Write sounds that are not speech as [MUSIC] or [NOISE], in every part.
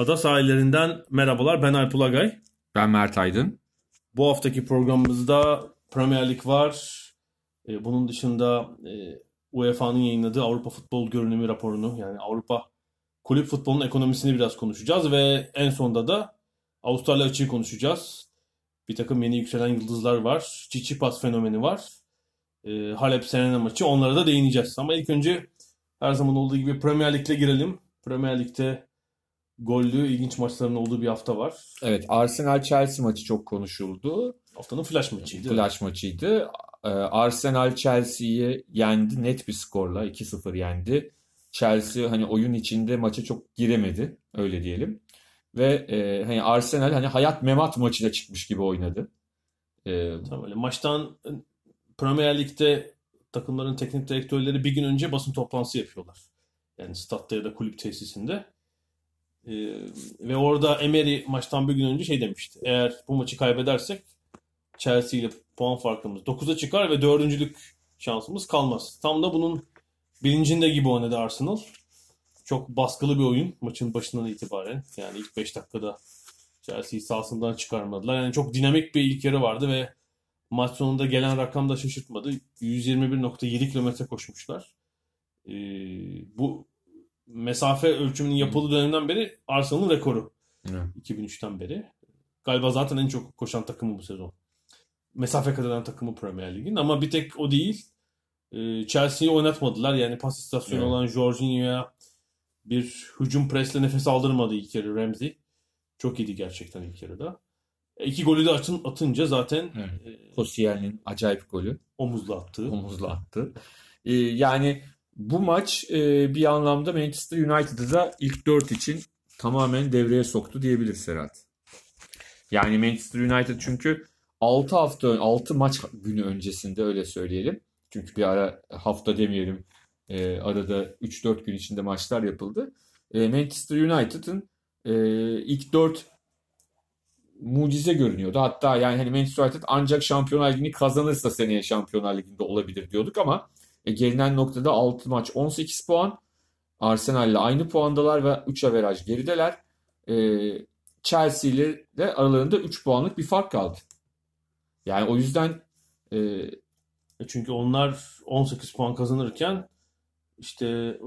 Ada sahillerinden merhabalar. Ben Alp Ulagay. Ben Mert Aydın. Bu haftaki programımızda Premier Lig var. Ee, bunun dışında e, UEFA'nın yayınladığı Avrupa Futbol Görünümü raporunu yani Avrupa kulüp futbolunun ekonomisini biraz konuşacağız ve en sonunda da Avustralya açığı konuşacağız. Bir takım yeni yükselen yıldızlar var. Çiçipas fenomeni var. E, Halep Serena maçı. Onlara da değineceğiz. Ama ilk önce her zaman olduğu gibi Premier Lig'le girelim. Premier Lig'de gollü ilginç maçların olduğu bir hafta var. Evet Arsenal Chelsea maçı çok konuşuldu. Haftanın flash maçıydı. Flash maçıydı. Ee, Arsenal Chelsea'yi yendi net bir skorla 2-0 yendi. Chelsea hani oyun içinde maça çok giremedi öyle diyelim. Ve e, hani Arsenal hani hayat memat maçıyla çıkmış gibi oynadı. Ee, tamam öyle. Maçtan Premier Lig'de takımların teknik direktörleri bir gün önce basın toplantısı yapıyorlar. Yani statta ya da kulüp tesisinde. Ee, ve orada Emery maçtan bir gün önce şey demişti. Eğer bu maçı kaybedersek Chelsea ile puan farkımız 9'a çıkar ve dördüncülük şansımız kalmaz. Tam da bunun bilincinde gibi oynadı Arsenal. Çok baskılı bir oyun maçın başından itibaren. Yani ilk 5 dakikada Chelsea'yi sahasından çıkarmadılar. Yani çok dinamik bir ilk yarı vardı ve maç sonunda gelen rakam da şaşırtmadı. 121.7 kilometre koşmuşlar. Ee, bu mesafe ölçümünün yapıldığı dönemden beri Arsenal'ın rekoru. Evet. 2003'ten beri. Galiba zaten en çok koşan takımı bu sezon. Mesafe kat eden takımı Premier Lig'in. Ama bir tek o değil. Ee, Chelsea'yi oynatmadılar. Yani pas istasyonu evet. olan Jorginho'ya bir hücum presle nefes aldırmadı ilk yarı Ramsey. Çok iyiydi gerçekten ilk yarıda. E, iki golü de atın, atınca zaten evet. e, Koscielny'in acayip golü. Omuzla attı. Omuzla attı. Ee, yani bu maç e, bir anlamda Manchester United'ı da ilk 4 için tamamen devreye soktu diyebilir Serhat. Yani Manchester United çünkü 6 hafta 6 maç günü öncesinde öyle söyleyelim. Çünkü bir ara hafta demeyelim. E, arada 3-4 gün içinde maçlar yapıldı. E, Manchester United'ın e, ilk 4 mucize görünüyordu. Hatta yani hani Manchester United ancak Şampiyonlar Ligi'ni kazanırsa seneye Şampiyonlar Ligi'nde olabilir diyorduk ama e, gelinen noktada 6 maç 18 puan. Arsenal ile aynı puandalar ve 3 averaj gerideler. E, Chelsea ile de aralarında 3 puanlık bir fark kaldı. Yani o yüzden e, e çünkü onlar 18 puan kazanırken işte e,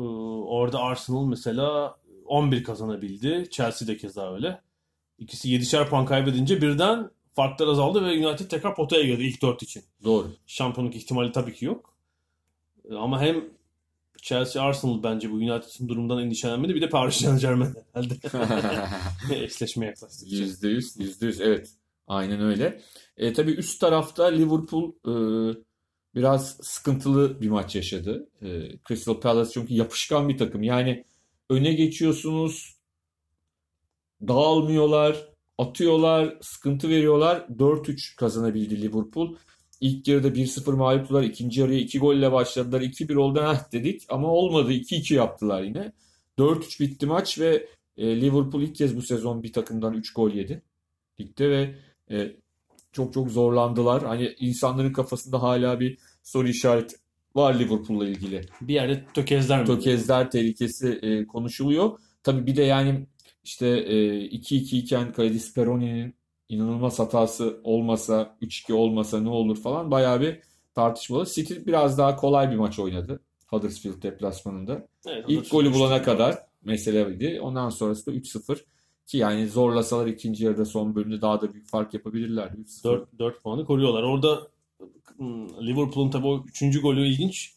orada Arsenal mesela 11 kazanabildi. Chelsea de keza öyle. İkisi 7'şer puan kaybedince birden farklar azaldı ve United tekrar potaya girdi ilk 4 için. Doğru. Şampiyonluk ihtimali tabii ki yok. Ama hem Chelsea Arsenal bence bu United'ın durumundan endişelenmedi. Bir de Paris Saint Germain herhalde. [LAUGHS] [LAUGHS] Eşleşme yaklaştı. Yüzde yüz, yüzde yüz evet. Aynen öyle. E, tabii üst tarafta Liverpool e, biraz sıkıntılı bir maç yaşadı. E, Crystal Palace çünkü yapışkan bir takım. Yani öne geçiyorsunuz, dağılmıyorlar, atıyorlar, sıkıntı veriyorlar. 4-3 kazanabildi Liverpool. İlk yarıda 1-0 mağluptular. İkinci yarıya 2 golle başladılar. 2-1 oldu heh dedik ama olmadı. 2-2 yaptılar yine. 4-3 bitti maç ve e, Liverpool ilk kez bu sezon bir takımdan 3 gol yedi. Ligde ve e, çok çok zorlandılar. Hani insanların kafasında hala bir soru işareti var Liverpool'la ilgili. Bir yerde tökezler mi? Tökezler tehlikesi e, konuşuluyor. Tabii bir de yani işte e, 2-2 iken Kaledi Speroni'nin inanılmaz hatası olmasa 3-2 olmasa ne olur falan bayağı bir tartışmalı. City biraz daha kolay bir maç oynadı Huddersfield deplasmanında. Evet, İlk golü bulana kadar meseleydi. Ondan sonrası da 3-0 ki yani zorlasalar ikinci yarıda son bölümde daha da büyük fark yapabilirlerdi. 4, 4 puanı koruyorlar. Orada Liverpool'un tabii o 3. golü ilginç.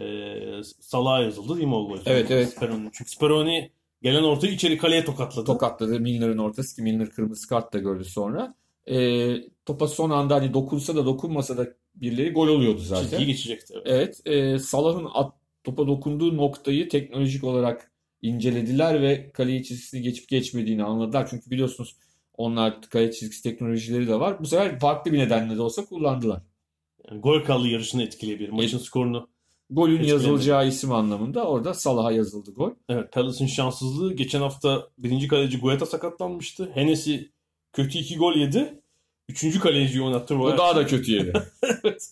Ee, Salah yazıldı değil mi o gol? Evet evet. Speroni. Çünkü Speroni Gelen ortayı içeri kaleye tokatladı. Tokatladı Milner'ın ortası ki Milner kırmızı kart da gördü sonra. E, topa son anda hani dokunsa da dokunmasa da birileri gol oluyordu zaten. Çizgiyi geçecekti. Evet. Evet, e, Salah'ın at, topa dokunduğu noktayı teknolojik olarak incelediler ve kale çizgisini geçip geçmediğini anladılar. Çünkü biliyorsunuz onlar kale çizgisi teknolojileri de var. Bu sefer farklı bir nedenle de olsa kullandılar. Yani gol kralı yarışını etkileyebilir. Maçın skorunu. Golün Etkilemedi. yazılacağı isim anlamında orada Salah'a yazıldı gol. Evet Palace'ın şanssızlığı. Geçen hafta birinci kaleci Guetta sakatlanmıştı. Hennessy kötü iki gol yedi. Üçüncü kaleciyi oynattı. O daha da kötü yeri. [LAUGHS] evet.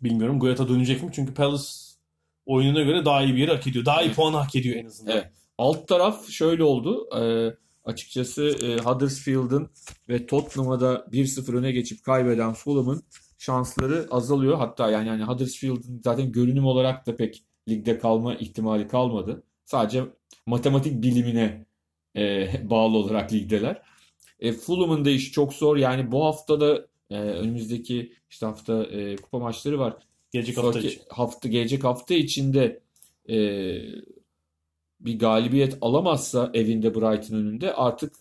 Bilmiyorum Guetta dönecek mi? Çünkü Palace oyununa göre daha iyi bir yeri hak ediyor. Daha iyi Evet. puanı hak ediyor en azından. Evet. Alt taraf şöyle oldu. Ee, açıkçası e, Huddersfield'ın ve Tottenham'a da 1-0 öne geçip kaybeden Fulham'ın şansları azalıyor. Hatta yani, yani Huddersfield'ın zaten görünüm olarak da pek ligde kalma ihtimali kalmadı. Sadece matematik bilimine e, [LAUGHS] bağlı olarak ligdeler. E, Fulham'ın da işi çok zor. Yani bu hafta da e, önümüzdeki işte hafta e, kupa maçları var. Gelecek hafta Sonraki için. hafta gelecek hafta içinde e, bir galibiyet alamazsa evinde Brighton önünde artık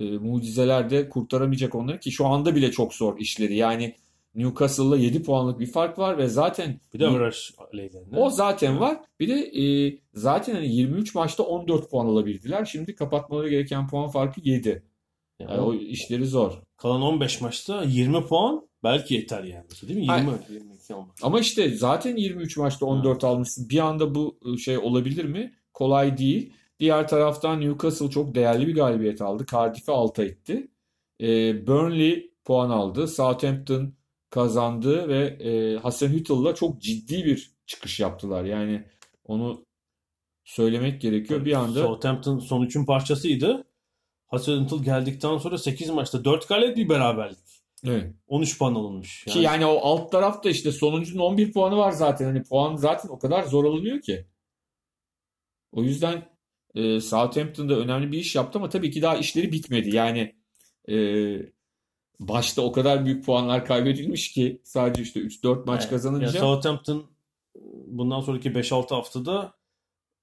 e, mucizeler de kurtaramayacak onları ki şu anda bile çok zor işleri. Yani Newcastle'la 7 puanlık bir fark var ve zaten Bir de averaj aleyhlerinde. o zaten var. Bir de e, zaten hani 23 maçta 14 puan alabildiler. Şimdi kapatmaları gereken puan farkı 7. Yani Yani o işleri zor. Kalan 15 maçta 20 puan belki yeter yani. Değil mi? 20 Hayır. 22 almak. Ama işte zaten 23 maçta 14 almışsın. Bir anda bu e, şey olabilir mi? Kolay değil. Diğer taraftan Newcastle çok değerli bir galibiyet aldı. Cardiff'i alta etti. E, Burnley puan aldı. Southampton kazandı ve e, Hasenhüttl'la çok ciddi bir çıkış yaptılar. Yani onu söylemek gerekiyor. Bir anda Southampton son üçün parçasıydı. Hasenhüttl geldikten sonra 8 maçta 4 galibiyet bir beraberlik. evet. 13 puan alınmış. Ki yani o alt tarafta işte sonuncunun 11 puanı var zaten. Hani puan zaten o kadar zor alınıyor ki. O yüzden e, Southampton'da önemli bir iş yaptı ama tabii ki daha işleri bitmedi. Yani e, başta o kadar büyük puanlar kaybedilmiş ki sadece işte 3-4 maç Evet. kazanınca Yani Southampton bundan sonraki 5-6 haftada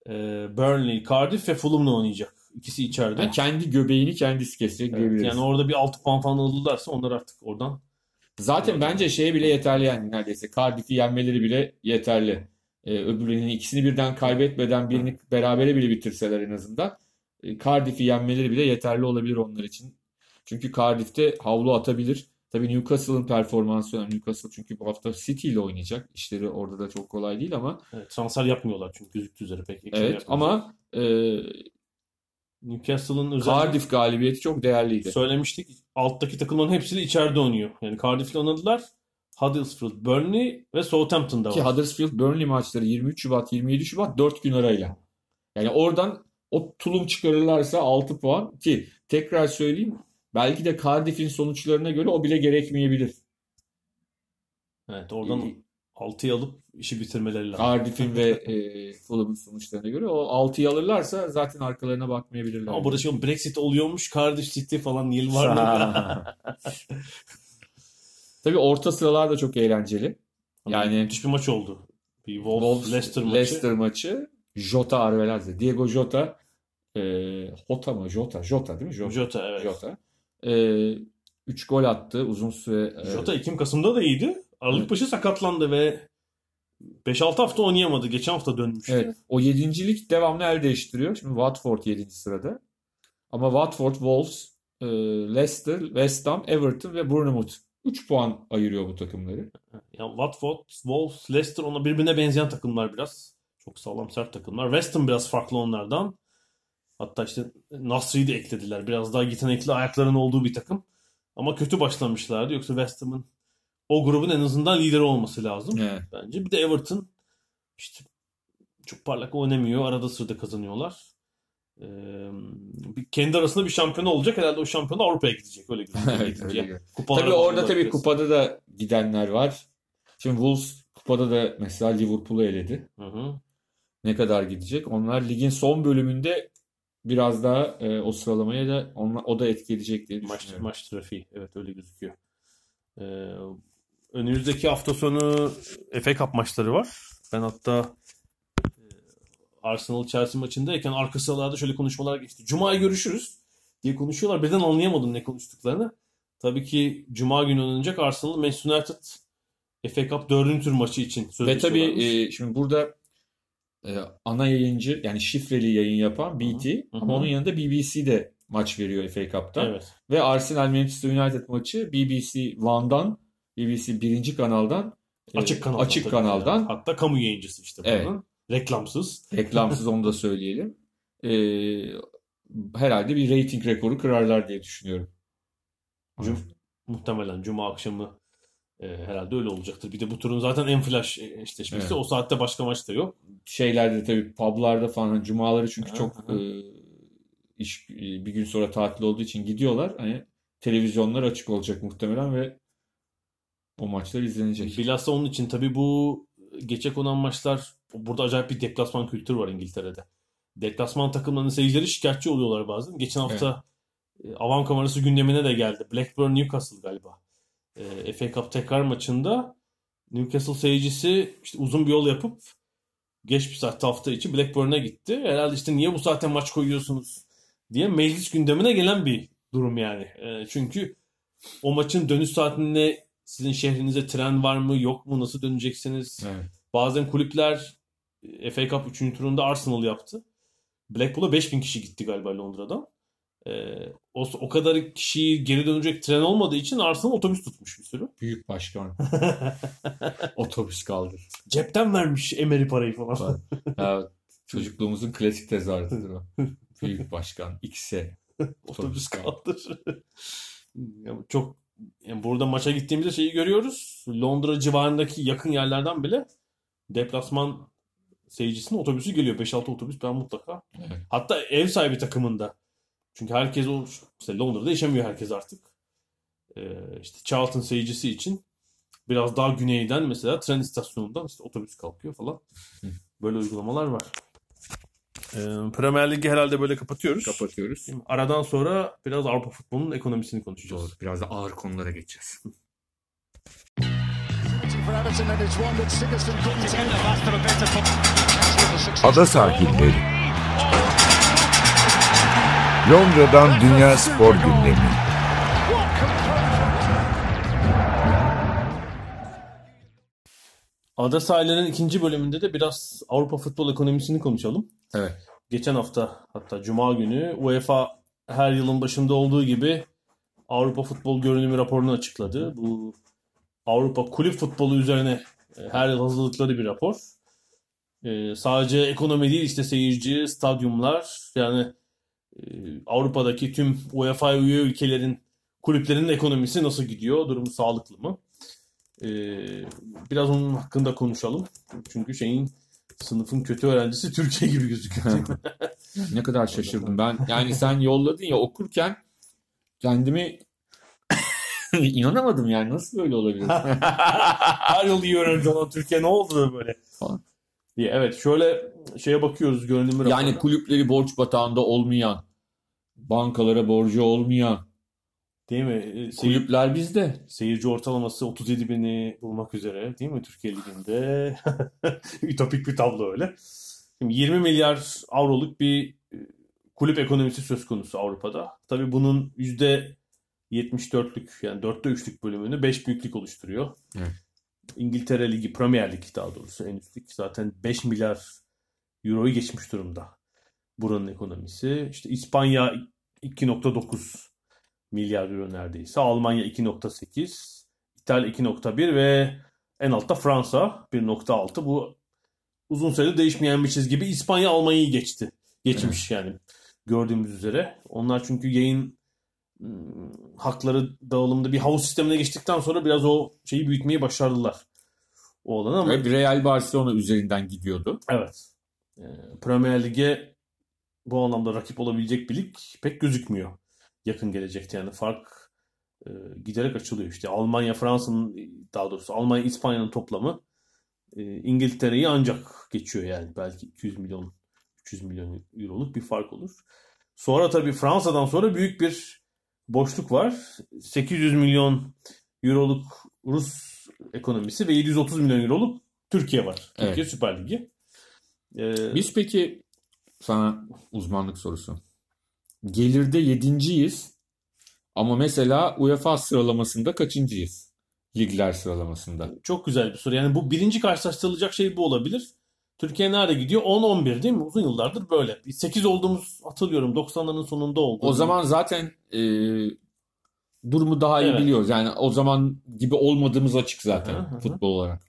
e, Burnley, Cardiff ve Fulham'la oynayacak. İkisi içeride. yani kendi göbeğini kendisi kesecek Evet, diyebiliriz. yani orada bir 6 puan falan alırlarsa onlar artık oradan Zaten bence şey bile yeterli yani neredeyse. Cardiff'i yenmeleri bile yeterli. Ee, öbürlerinin ikisini birden kaybetmeden birini berabere bile bitirseler en azından. e, Cardiff'i yenmeleri bile yeterli olabilir onlar için. Çünkü Cardiff'te havlu atabilir. Tabii Newcastle'ın performansı önemli. Newcastle çünkü bu hafta City ile oynayacak. İşleri orada da çok kolay değil ama evet, transfer yapmıyorlar çünkü gözüktüğü üzere pek. ekleme evet ama e, Newcastle'ın özellikle Cardiff galibiyeti çok değerliydi. söylemiştik. Alttaki takımların hepsi de içeride oynuyor. Yani Cardiff'le oynadılar. Huddersfield, Burnley ve Southampton'da Ki var. Huddersfield Burnley maçları 23 Şubat 27 Şubat 4 gün arayla. Yani oradan o tulum çıkarırlarsa 6 puan ki tekrar söyleyeyim belki de Cardiff'in sonuçlarına göre o bile gerekmeyebilir. Evet, oradan İyi. 6'yı alıp işi bitirmeleri lazım. Cardiff'in ve [LAUGHS] e, Fulham'ın sonuçlarına göre o 6'yı alırlarsa zaten arkalarına bakmayabilirler. Ama burada şimdi Brexit oluyormuş. Cardiff City falan yıl var mı? [LAUGHS] Tabii orta sıralar da çok eğlenceli. Yani Müthiş bir maç oldu. Bir Wolves, Wolves Leicester maçı. Leicester maçı Jota Arveladze. Diego Jota e, Jota mı? Jota. Jota değil mi? Jota. Jota evet. Jota. E, 3 gol attı uzun süre. e, Jota Ekim Kasım'da da iyiydi. Aralık Evet. başı sakatlandı ve 5-6 hafta oynayamadı. Geçen hafta dönmüştü. Evet. O yedincilik devamlı el değiştiriyor. Şimdi Watford 7. sırada. Ama Watford, Wolves, e, Leicester, West Ham, Everton ve Bournemouth 3 puan ayırıyor bu takımları. Yani Watford, Wolves, Leicester ona birbirine benzeyen takımlar biraz. Çok sağlam sert takımlar. West Ham biraz farklı onlardan. Hatta işte Nasri'yi de eklediler. Biraz daha yetenekli ayakların olduğu bir takım. Ama kötü başlamışlardı. Yoksa West Ham'ın o grubun en azından lideri olması lazım. Evet. Bence. Bir de Everton işte çok parlak oynamıyor. Arada sırada kazanıyorlar. Ee, kendi arasında bir şampiyon olacak. Herhalde o şampiyon Avrupa'ya gidecek. Öyle gözüküyor. [LAUGHS] Evet, öyle. Tabii orada tabii biraz. kupada da gidenler var. Şimdi Wolves kupada da mesela Liverpool'u eledi. Hı hı. Ne kadar gidecek? Onlar ligin son bölümünde biraz daha e, o sıralamaya da onlar, o da etki edecek diye Maç, düşünüyorum. maç trafiği. Evet öyle gözüküyor. Ee, önümüzdeki hafta sonu FA Cup maçları var. Ben hatta e, Arsenal Chelsea maçındayken arka sıralarda şöyle konuşmalar geçti. Cuma'ya görüşürüz diye konuşuyorlar. Birden anlayamadım ne konuştuklarını. Tabii ki Cuma günü oynanacak Arsenal Manchester United FA Cup 4. tur maçı için Ve tabii e, şimdi burada e, ana yayıncı yani şifreli yayın yapan BT Hı hı. ama onun yanında BBC de maç veriyor FA Cup'ta. Evet. Ve Arsenal Manchester United maçı BBC One'dan BBC birinci kanaldan e, Açık kanaldan. açık kanaldan yani. Hatta kamu yayıncısı işte Evet. bunun. Reklamsız. reklamsız onu da söyleyelim. E, herhalde bir rating rekoru kırarlar diye düşünüyorum. Cum muhtemelen Cuma akşamı e, herhalde öyle olacaktır. Bir de bu turun zaten en flash e, eşleşmesi. Evet. O saatte başka maç da yok. Şeylerde tabii publarda falan hani cumaları çünkü çok e, iş e, bir gün sonra tatil olduğu için gidiyorlar. Hani televizyonlar açık olacak muhtemelen ve o maçlar izlenecek. Bilhassa onun için tabii bu geçecek olan maçlar burada acayip bir deplasman kültürü var İngiltere'de. Deplasman takımlarının seyircileri şikayetçi oluyorlar bazen. Geçen hafta e, avam kamerası gündemine de geldi. Blackburn Newcastle galiba. E, FA Cup tekrar maçında Newcastle seyircisi işte uzun bir yol yapıp geç bir saatte hafta içi Blackburn'a gitti. Herhalde işte niye bu saatte maç koyuyorsunuz diye meclis gündemine gelen bir durum yani. E, çünkü o maçın dönüş saatinde sizin şehrinize tren var mı yok mu nasıl döneceksiniz? Evet. Bazen kulüpler e, FA Cup 3. turunda Arsenal yaptı. Blackpool'a 5000 kişi gitti galiba Londra'dan. Ee, o, o kadar kişi geri dönecek tren olmadığı için Arsenal otobüs tutmuş bir sürü. Büyük başkan. [LAUGHS] Otobüs kaldır. Cepten vermiş Emery parayı falan. [LAUGHS] Ya, çocukluğumuzun klasik tezahüratıdır o. Büyük başkan. X'e. [LAUGHS] otobüs kaldır. Yani çok yani burada maça gittiğimizde şeyi görüyoruz. Londra civarındaki yakın yerlerden bile deplasman seyircisinin otobüsü geliyor. 5-6 otobüs ben mutlaka. Evet. Hatta ev sahibi takımında. Çünkü herkes o işte Londra'da yaşamıyor herkes artık. Ee, işte Charlton seyircisi için biraz daha güneyden mesela tren istasyonundan işte otobüs kalkıyor falan. Böyle uygulamalar var. Ee, Premier Ligi herhalde böyle kapatıyoruz. Kapatıyoruz. Aradan sonra biraz Avrupa futbolunun ekonomisini konuşacağız. Doğru. Biraz da ağır konulara geçeceğiz. for Everton Londra'dan Dünya Spor Gündemi. Ada sahillerinin ikinci bölümünde de biraz Avrupa futbol ekonomisini konuşalım. Evet. Geçen hafta hatta Cuma günü UEFA her yılın başında olduğu gibi Avrupa futbol görünümü raporunu açıkladı. Bu Avrupa kulüp futbolu üzerine e, her yıl hazırladıkları bir rapor. E, sadece ekonomi değil işte seyirci, stadyumlar yani Avrupa'daki tüm UEFA üye ülkelerin kulüplerinin ekonomisi nasıl gidiyor? Durumu sağlıklı mı? E, biraz onun hakkında konuşalım. Çünkü şeyin sınıfın kötü öğrencisi Türkiye gibi gözüküyor. [LAUGHS] Ne kadar şaşırdım ben. Yani sen yolladın ya okurken kendimi [LAUGHS] inanamadım yani nasıl böyle olabilir? [LAUGHS] Her yıl iyi öğrenci olan Türkiye ne oldu böyle? Falan. Evet şöyle şeye bakıyoruz görünümü yani kulüpleri borç batağında olmayan, bankalara borcu olmayan Değil mi? E, Seyir, kulüpler bizde. seyirci ortalaması 37 bini bulmak üzere değil mi Türkiye Ligi'nde? [LAUGHS] Ütopik bir tablo öyle. Şimdi 20 milyar avroluk bir e, kulüp ekonomisi söz konusu Avrupa'da. Tabii bunun %74'lük yani 4'te 3'lük bölümünü 5 büyüklük oluşturuyor. Evet. İngiltere Ligi, Premier Lig daha doğrusu en üst lig zaten 5 milyar euroyu geçmiş durumda. Buranın ekonomisi. İşte İspanya 2.9 milyar euro neredeyse. Almanya 2.8, İtalya 2.1 ve en altta Fransa 1.6. Bu uzun süredir değişmeyen bir çizgi gibi. İspanya Almanya'yı geçti. Geçmiş yani gördüğümüz üzere. Onlar çünkü yayın ım, hakları dağılımında bir havuz sistemine geçtikten sonra biraz o şeyi büyütmeyi başardılar. O olanı ama Ve Real Barcelona üzerinden gidiyordu. Evet. Ee, Premier Lig'e bu anlamda rakip olabilecek bir lig pek gözükmüyor yakın gelecekte. Yani fark e, giderek açılıyor. İşte Almanya, Fransa'nın daha doğrusu Almanya, İspanya'nın toplamı e, İngiltere'yi ancak geçiyor yani. Belki 200 milyon, 300 milyon euroluk bir fark olur. Sonra tabii Fransa'dan sonra büyük bir boşluk var. 800 milyon euroluk Rus ekonomisi ve 730 milyon euroluk Türkiye var. Türkiye Evet. Süper Ligi. Ee, Biz peki sana uzmanlık sorusu. Gelirde yedinciyiz ama mesela UEFA sıralamasında kaçıncıyız? Ligler sıralamasında. Çok güzel bir soru. Yani bu birinci karşılaştırılacak şey bu olabilir. Türkiye nerede gidiyor? 10-11 değil mi? Uzun yıllardır böyle. 8 olduğumuz hatırlıyorum. 90'ların sonunda oldu. O zaman zaten e, durumu daha iyi Evet. biliyoruz. Yani o zaman gibi olmadığımız açık zaten Hı hı futbol olarak.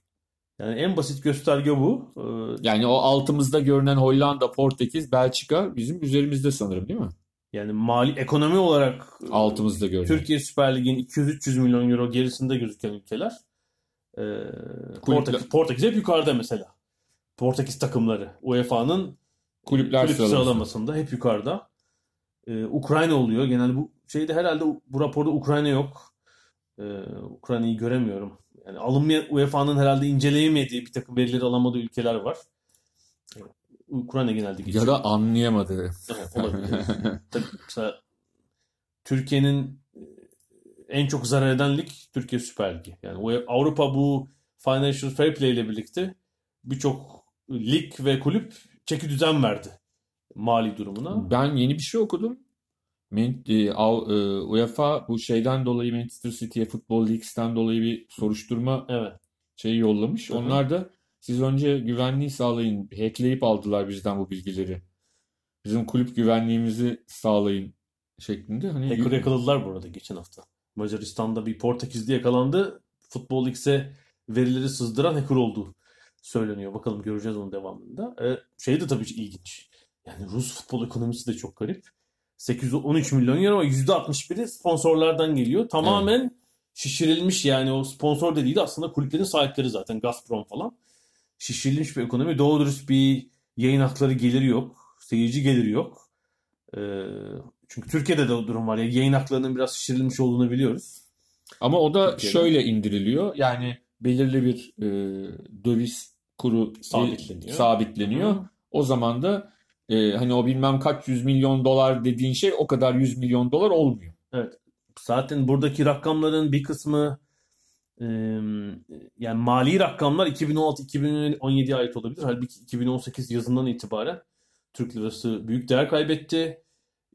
Yani en basit gösterge bu. Ee, Yani o altımızda görünen Hollanda, Portekiz, Belçika bizim üzerimizde sanırım değil mi? Yani mali ekonomi olarak e, Altımızda görünen. Türkiye Süper Lig'in 200-300 milyon euro gerisinde gözüken ülkeler. Ee, Portekiz, Portekiz hep yukarıda mesela. Portekiz takımları UEFA'nın Kulüpler kulüp sıralaması. sıralamasında hep yukarıda. Ee, Ukrayna oluyor. Genelde bu şeyde herhalde bu raporda Ukrayna yok. Ee, Ukrayna'yı göremiyorum. Yani alınmayan UEFA'nın herhalde inceleyemediği bir takım verileri alamadığı ülkeler var. Ukrayna genelde geçiyor. Ya da anlayamadı. Evet, olabilir. [LAUGHS] Tabii mesela Türkiye'nin e, en çok zarar eden lig Türkiye Süper Ligi. Yani o- Avrupa bu Financial Fair Play ile birlikte birçok lig ve kulüp çeki düzen verdi mali durumuna. Ben yeni bir şey okudum. E, e, UEFA bu şeyden dolayı Manchester City'ye Football Leagues'ten dolayı bir soruşturma Evet. şeyi yollamış. Hı hı. Onlar da siz önce güvenliği sağlayın. Hackleyip aldılar bizden bu bilgileri. Bizim kulüp güvenliğimizi sağlayın şeklinde. Hani Hacker yakaladılar bu arada geçen hafta. Macaristan'da bir Portekizli yakalandı. Futbol X'e verileri sızdıran hacker olduğu söyleniyor. Bakalım göreceğiz onun devamında. Ee, şey de tabii ilginç. Yani Rus futbol ekonomisi de çok garip. 813 milyon euro %61'i sponsorlardan geliyor. Tamamen şişirilmiş yani o sponsor dediği de aslında kulüplerin sahipleri zaten Gazprom falan. Şişirilmiş bir ekonomi. Doğru dürüst bir yayın hakları geliri yok. Seyirci geliri yok. Ee, çünkü Türkiye'de de o durum var. ya yayın haklarının biraz şişirilmiş olduğunu biliyoruz. Ama o da Türkiye'de. şöyle indiriliyor. Yani belirli bir e, döviz kuru Sabitleniyor. sabitleniyor. Hı. O zaman da e, hani o bilmem kaç yüz milyon dolar dediğin şey o kadar yüz milyon dolar olmuyor. Zaten buradaki rakamların bir kısmı e, yani mali rakamlar 2016-2017'ye ait olabilir. Halbuki 2018 yazından itibaren Türk lirası büyük değer kaybetti.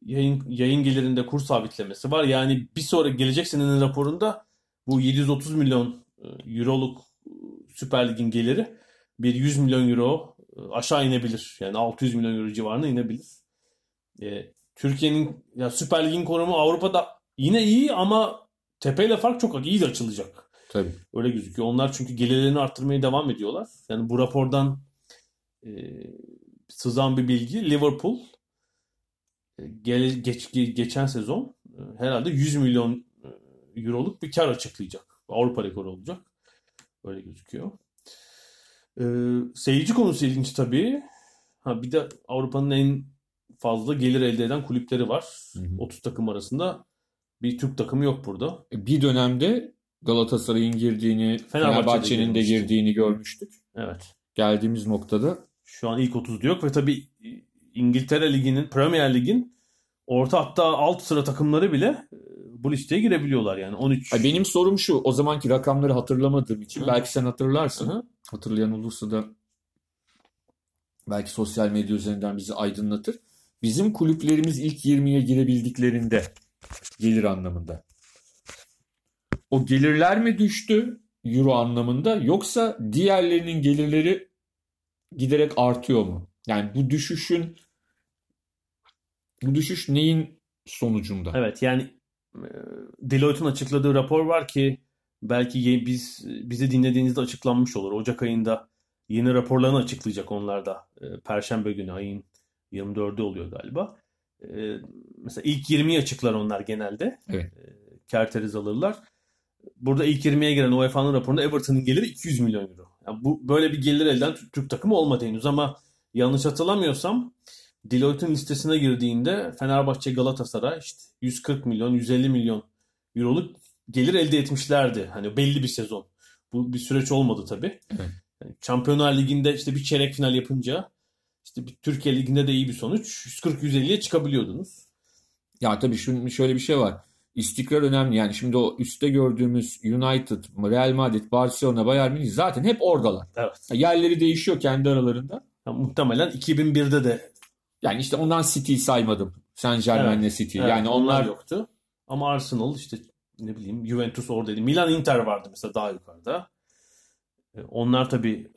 Yayın, yayın gelirinde kur sabitlemesi var. Yani bir sonraki gelecek senenin raporunda bu 730 milyon euroluk Süper Lig'in geliri bir 100 milyon euro aşağı inebilir. Yani 600 milyon euro civarına inebilir. E, Türkiye'nin ya Süper Lig'in konumu Avrupa'da yine iyi ama tepeyle fark çok iyi açılacak. Tabii. Öyle gözüküyor. Onlar çünkü gelirlerini arttırmaya devam ediyorlar. Yani bu rapordan e, sızan bir bilgi Liverpool e, gele- geç, ge- geçen sezon e, herhalde 100 milyon e, euroluk bir kar açıklayacak. Avrupa rekoru olacak. Öyle gözüküyor. E, seyirci konusu ilginç tabii. Ha, bir de Avrupa'nın en fazla gelir elde eden kulüpleri var. Hı hı. 30 takım arasında bir Türk takımı yok burada. Bir dönemde Galatasaray'ın girdiğini, Fenerbahçe'nin de girdiğini görmüştük. Evet. Geldiğimiz noktada Şu an ilk 30'da yok ve tabii İngiltere Ligi'nin, Premier Lig'in orta hatta alt sıra takımları bile e, bu listeye girebiliyorlar yani 13. Ay, benim sorum şu. O zamanki rakamları hatırlamadığım için Hı. belki sen hatırlarsın. Hı. Hatırlayan olursa da belki sosyal medya üzerinden bizi aydınlatır. Bizim kulüplerimiz ilk 20'ye girebildiklerinde gelir anlamında. O gelirler mi düştü euro anlamında yoksa diğerlerinin gelirleri giderek artıyor mu? Yani bu düşüşün bu düşüş neyin sonucunda? Evet yani Deloitte'un açıkladığı rapor var ki belki biz bizi dinlediğinizde açıklanmış olur. Ocak ayında yeni raporlarını açıklayacak onlar da. Perşembe günü ayın 24'ü oluyor galiba. Mesela ilk 20'yi açıklar onlar genelde. Evet. Kerteriz alırlar. Burada ilk 20'ye giren UEFA'nın raporunda Everton'ın geliri 200 milyon euro. Yani bu böyle bir gelir elde eden Türk, Türk takımı olmadı henüz ama yanlış hatırlamıyorsam Deloitte'un listesine girdiğinde Fenerbahçe, Galatasaray işte 140 milyon, 150 milyon euroluk gelir elde etmişlerdi. Hani belli bir sezon. Bu bir süreç olmadı tabii. Evet. Yani Şampiyonlar Ligi'nde işte bir çeyrek final yapınca işte bir Türkiye Ligi'nde de iyi bir sonuç. 140-150'ye çıkabiliyordunuz. Ya tabii şun- şöyle bir şey var. İstikrar önemli. Yani şimdi o üstte gördüğümüz United, Real Madrid, Barcelona, Bayern Münih zaten hep oradalar. Evet. Yerleri değişiyor kendi aralarında. Yani muhtemelen 2001'de de Yani işte ondan City'yi saymadım. Saint Germain'le City. evet, yani onlar yoktu. Ama Arsenal işte ne bileyim Juventus oradaydı. Milan Inter vardı mesela daha yukarıda. E, Onlar tabii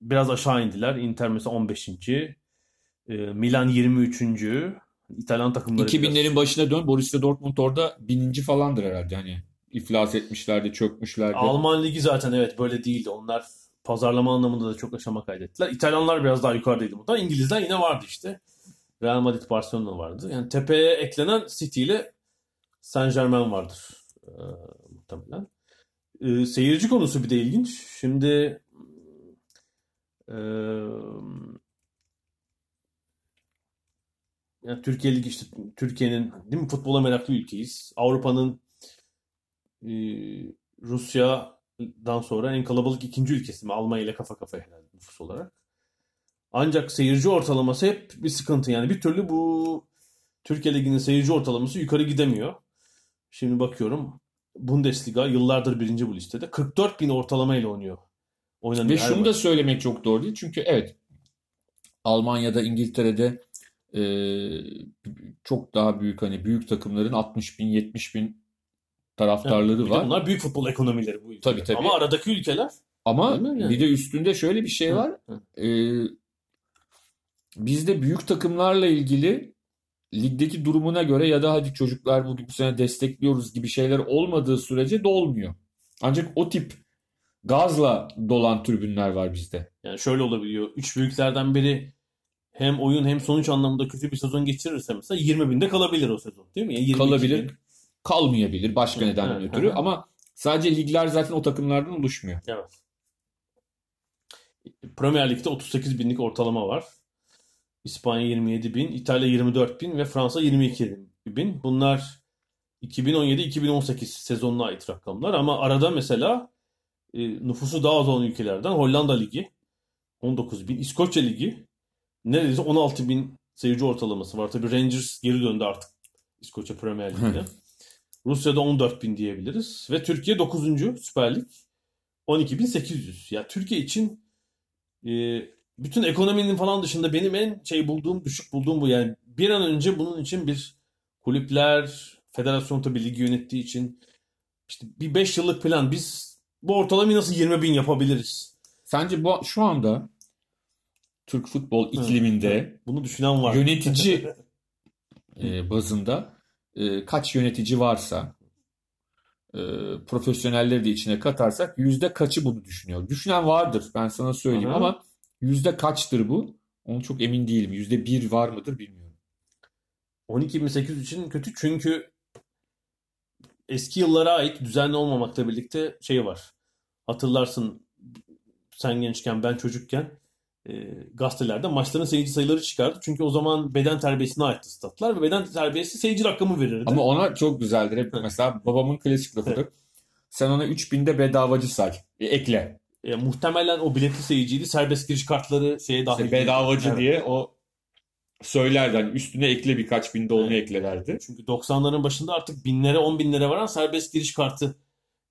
biraz aşağı indiler. Inter mesela 15. E, Milan 23. İtalyan takımları biraz- 2000'lerin başına dön. Borussia Dortmund orada bininci falandır herhalde. Hani iflas etmişlerdi, çökmüşlerdi. Alman ligi zaten evet böyle değildi. Onlar pazarlama anlamında da çok aşama kaydettiler. İtalyanlar biraz daha yukarıdaydı burada. İngilizler yine vardı işte. Real Madrid, Barcelona vardı. Yani tepeye eklenen City ile Saint Germain vardır e, muhtemelen. E, seyirci konusu bir de ilginç. Şimdi e, yani Türkiye Ligi işte Türkiye'nin değil mi futbola meraklı ülkeyiz. Avrupa'nın e, Rusya'dan sonra en kalabalık ikinci ülkesi mi? Almanya ile kafa kafaya herhalde nüfus olarak. Ancak seyirci ortalaması hep bir sıkıntı. Yani bir türlü bu Türkiye Ligi'nin seyirci ortalaması yukarı gidemiyor. Şimdi bakıyorum Bundesliga yıllardır birinci bu listede. 44 bin ortalama ile oynuyor. Oynanıyor Ve şunu da maç. söylemek çok doğru değil. Çünkü evet Almanya'da, İngiltere'de e, çok daha büyük hani büyük takımların 60 bin, 70 bin taraftarları de var. bunlar büyük futbol ekonomileri bu ülkeler. Tabii, tabii. Ama aradaki ülkeler Ama yani? bir de üstünde şöyle bir şey var. Hı, E, bizde büyük takımlarla ilgili ligdeki durumuna göre ya da hadi çocuklar bu sene destekliyoruz gibi şeyler olmadığı sürece dolmuyor. Ancak o tip gazla dolan tribünler var bizde. Yani şöyle olabiliyor. Üç büyüklerden biri hem oyun hem sonuç anlamında kötü bir sezon geçirirse mesela 20 binde kalabilir o sezon. Değil mi? Yani 22 Kalabilir, bin. Kalmayabilir başka nedenden evet, ötürü hı. ama sadece ligler zaten o takımlardan oluşmuyor. Evet. Premier Lig'de 38 binlik ortalama var. İspanya 27 bin, İtalya 24 bin ve Fransa 22 bin. Bunlar 2017-2018 sezonuna ait rakamlar ama arada mesela e, nüfusu daha az olan ülkelerden Hollanda Ligi 19 bin, İskoçya Ligi neredeyse 16 bin seyirci ortalaması var. Tabii Rangers geri döndü artık İskoçya Premier Ligi'ne. [LAUGHS] Rusya'da 14 bin diyebiliriz. Ve Türkiye 9. Süper Lig 12.800. Ya Türkiye için e, bütün ekonominin falan dışında benim en şey bulduğum, düşük bulduğum bu. Yani bir an önce bunun için bir kulüpler, federasyon tabii ligi yönettiği için işte bir 5 yıllık plan. Biz bu ortalamayı nasıl 20 bin yapabiliriz? Sence bu şu anda Türk futbol ikliminde Bunu düşünen var. yönetici [LAUGHS] e, bazında e, kaç yönetici varsa e, profesyonelleri de içine katarsak yüzde kaçı bunu düşünüyor? Düşünen vardır ben sana söyleyeyim Hı hı. ama yüzde kaçtır bu? Onu çok emin değilim. Yüzde bir var mıdır bilmiyorum. 12.800 için kötü çünkü eski yıllara ait düzenli olmamakla birlikte şey var. Hatırlarsın sen gençken ben çocukken e, gazetelerde maçların seyirci sayıları çıkardı. Çünkü o zaman beden terbiyesine aitti statlar ve beden terbiyesi seyirci rakamı verirdi. Ama ona çok güzeldir. Hep mesela babamın klasik lafıdır. Sen ona 3000'de bedavacı say. E, ekle. E, muhtemelen o biletli seyirciydi. Serbest giriş kartları şeye dahil. İşte bedavacı Evet. diye o söylerdi. Hani üstüne ekle birkaç binde onu Evet. ekle derdi. Çünkü 90'ların başında artık binlere 10 binlere varan serbest giriş kartı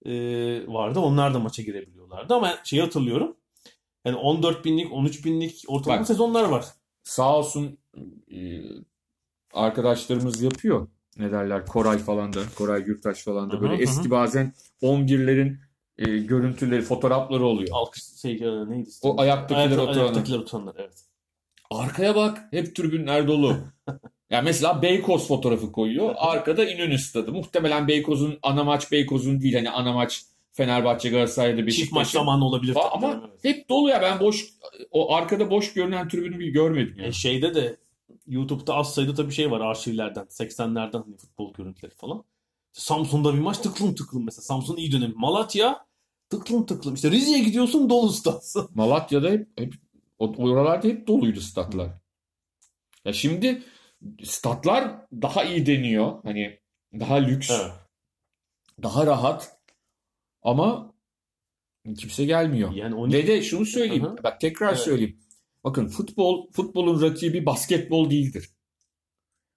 e, vardı. Onlar da maça girebiliyorlardı. Ama şeyi hatırlıyorum. Yani 14 binlik, 13 binlik ortalama Bak. sezonlar var. Sağ olsun e, arkadaşlarımız yapıyor. Ne derler? Koray falan da, Koray Gürtaş falan da böyle hı, eski bazen 11'lerin e, görüntüleri, fotoğrafları oluyor. Alkış şey e, neydi? O ayaktakiler Ayakta- oturanlar. Ayaktakiler oturanlar evet. Arkaya bak, hep tribünler dolu. [LAUGHS] Ya mesela Beykoz fotoğrafı koyuyor. Arkada İnönü Stadı. Muhtemelen Beykoz'un ana maç Beykoz'un değil. Hani ana maç Fenerbahçe, Galatasaray'da Çift maç zamanı olabilir. Fa- tabii Ama evet. hep dolu ya. Ben boş o arkada boş görünen tribünü bir görmedim ya. E, şeyde de YouTube'da az sayıda tabii şey var arşivlerden. 80'lerden hani futbol görüntüleri falan. Samsun'da bir maç tıklım tıklım mesela. Samsun iyi dönemi. Malatya tıklım tıklım. İşte Rize'ye gidiyorsun dolu stat. [LAUGHS] Malatya'da hep, hep o- oralarda hep doluydu statlar. Ya şimdi statlar daha iyi deniyor. Hani daha lüks, Evet. daha rahat ama kimse gelmiyor. Yani 12 Ve de şunu söyleyeyim. Hı hı. Bak tekrar Evet. söyleyeyim. Bakın futbol futbolun rakibi basketbol değildir.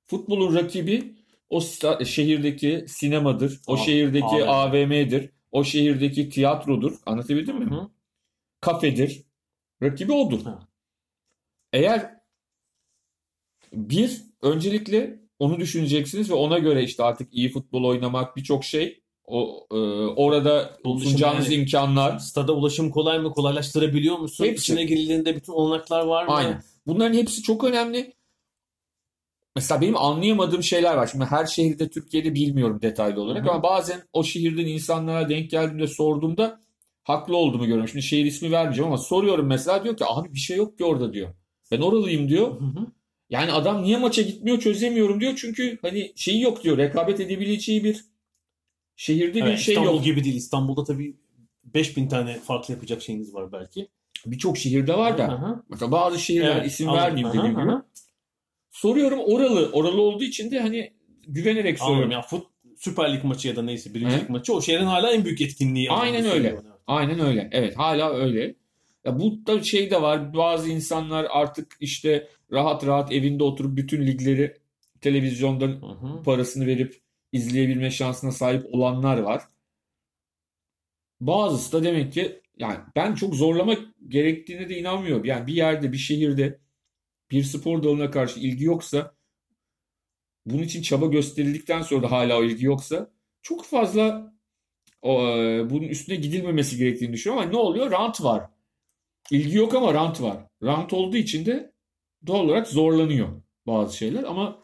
Futbolun rakibi o şehirdeki sinemadır. O A- şehirdeki AVM. AVM'dir. O şehirdeki tiyatrodur. Anlatabildim mi? Hı hı. Kafedir. Rakibi odur. Ha. eğer bir öncelikle onu düşüneceksiniz ve ona göre işte artık iyi futbol oynamak birçok şey o e, orada Ulaşım sunacağınız yani- imkanlar Stada ulaşım kolay mı? Kolaylaştırabiliyor musun? Hepsi. İçine girildiğinde bütün olanaklar var mı? Aynen. Bunların hepsi çok önemli. Mesela benim anlayamadığım şeyler var. Şimdi her şehirde Türkiye'de bilmiyorum detaylı olarak Hı hı. ama bazen o şehirden insanlara denk geldiğimde sorduğumda haklı olduğumu görüyorum. Şimdi şehir ismi vermeyeceğim ama soruyorum mesela diyor ki abi bir şey yok ki orada diyor. Ben oralıyım diyor. Hı hı. Yani adam niye maça gitmiyor çözemiyorum diyor. Çünkü hani şeyi yok diyor. Rekabet edebileceği bir şehirde bir Evet, şey İstanbul yok. gibi değil. İstanbul'da tabii 5000 tane farklı yapacak şeyiniz var belki. Birçok şehirde var da. Aha. Mesela bazı şehirler Evet, isim anladım. vermeyeyim dediğim gibi. Soruyorum oralı. Oralı olduğu için de hani güvenerek soruyorum. Anladım ya fut, Süper Lig maçı ya da neyse birinci lig maçı o şehrin hala en büyük etkinliği. Aynen öyle. Aynen öyle. Evet hala öyle. Ya bu da şey de var. Bazı insanlar artık işte rahat rahat evinde oturup bütün ligleri televizyondan Hı hı. parasını verip izleyebilme şansına sahip olanlar var. Bazısı da demek ki yani ben çok zorlamak gerektiğine de inanmıyorum. Yani bir yerde bir şehirde bir spor dalına karşı ilgi yoksa bunun için çaba gösterildikten sonra da hala o ilgi yoksa çok fazla o, e, bunun üstüne gidilmemesi gerektiğini düşünüyorum ama ne oluyor? Rant var. İlgi yok ama rant var. Rant olduğu için de doğal olarak zorlanıyor bazı şeyler ama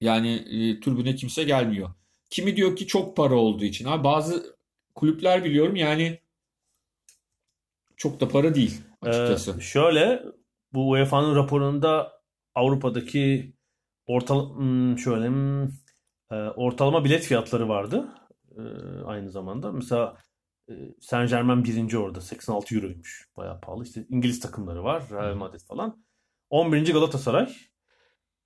yani e, tribüne kimse gelmiyor. Kimi diyor ki çok para olduğu için. Abi bazı kulüpler biliyorum yani çok da para değil açıkçası. Ee, şöyle bu UEFA'nın raporunda Avrupa'daki ortal hmm, şöyle hmm, e, ortalama bilet fiyatları vardı. E, aynı zamanda. Mesela e, Saint Germain birinci orada 86 euroymuş. Bayağı pahalı. İşte İngiliz takımları var. Real Madrid falan. 11. Galatasaray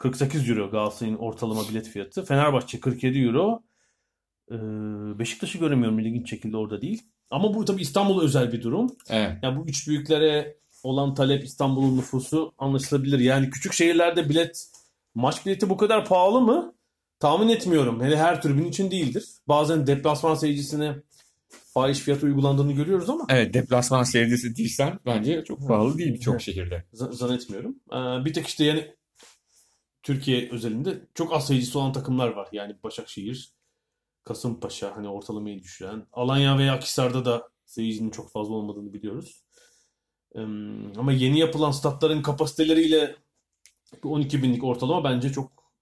48 euro Galatasaray'ın ortalama bilet fiyatı. Fenerbahçe 47 euro. E, Beşiktaş'ı göremiyorum ilginç şekilde orada değil. Ama bu tabii İstanbul'a özel bir durum. Evet. Ya bu üç büyüklere olan talep İstanbul'un nüfusu anlaşılabilir. Yani küçük şehirlerde bilet maç bileti bu kadar pahalı mı? Tahmin etmiyorum. Hele her tribün için değildir. Bazen deplasman seyircisine fahiş fiyat uygulandığını görüyoruz ama Evet deplasman seyircisi değilsen bence çok pahalı değil birçok şehirde. z- zannetmiyorum. Ee, bir tek işte yani Türkiye özelinde çok az seyircisi olan takımlar var. Yani Başakşehir, Kasımpaşa hani ortalamayı düşüren. Alanya veya Akhisar'da da seyircinin çok fazla olmadığını biliyoruz. Ama yeni yapılan statların kapasiteleriyle 12 binlik ortalama bence çok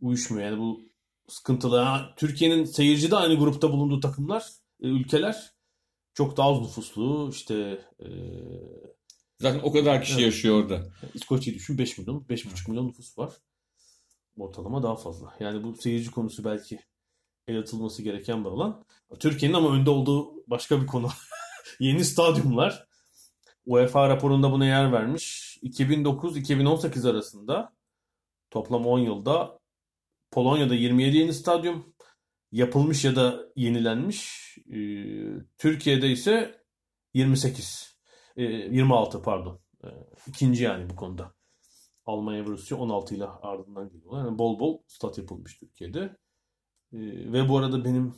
uyuşmuyor. Yani bu sıkıntılı. Ha, Türkiye'nin seyirci de aynı grupta bulunduğu takımlar, e, ülkeler çok daha az nüfuslu. İşte e, Zaten o kadar kişi Evet. yaşıyor orada. İskoçya'yı düşün 5 milyon, 5,5 milyon nüfus var. Ortalama daha fazla. Yani bu seyirci konusu belki el atılması gereken bir alan. Türkiye'nin ama önde olduğu başka bir konu. [LAUGHS] Yeni stadyumlar. UEFA raporunda buna yer vermiş. 2009-2018 arasında toplam 10 yılda Polonya'da 27 yeni stadyum yapılmış ya da yenilenmiş. Ee, Türkiye'de ise 28. Ee, 26 pardon. Ee, ikinci yani bu konuda. Almanya ve Rusya 16 ile ardından geliyorlar. Yani bol bol stat yapılmış Türkiye'de. Ee, ve bu arada benim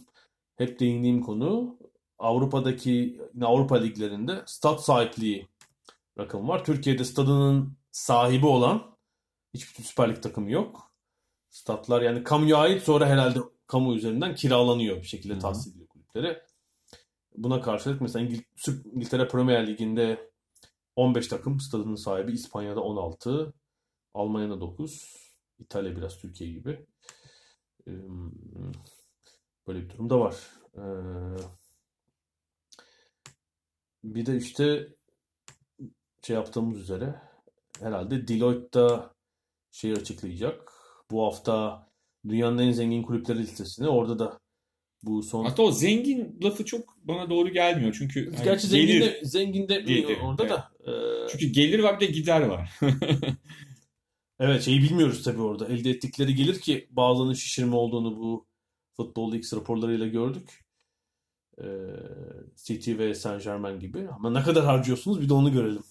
hep değindiğim konu Avrupa'daki Avrupa liglerinde stat sahipliği rakamı var. Türkiye'de stadının sahibi olan hiçbir Süper Lig takımı yok. Statlar yani kamuya ait sonra herhalde kamu üzerinden kiralanıyor bir şekilde tahsis ediliyor kulüplere. Buna karşılık mesela İngil- İngiltere Premier Ligi'nde 15 takım stadının sahibi. İspanya'da 16. Almanya'da 9. İtalya biraz Türkiye gibi. Böyle bir durum da var. Bir de işte şey yaptığımız üzere herhalde Deloitte da şey açıklayacak. Bu hafta dünyanın en zengin kulüpleri listesini orada da bu son Hatta o zengin lafı çok bana doğru gelmiyor. Çünkü Gerçi zengin gelir. de, zengin de Gelir, orada evet. da. Ee, Çünkü gelir var bir de gider var. [LAUGHS] evet şeyi bilmiyoruz tabii orada. Elde ettikleri gelir ki bazılarının şişirme olduğunu bu Futbol X raporlarıyla gördük. Ee, City ve Saint Germain gibi. Ama ne kadar harcıyorsunuz bir de onu görelim.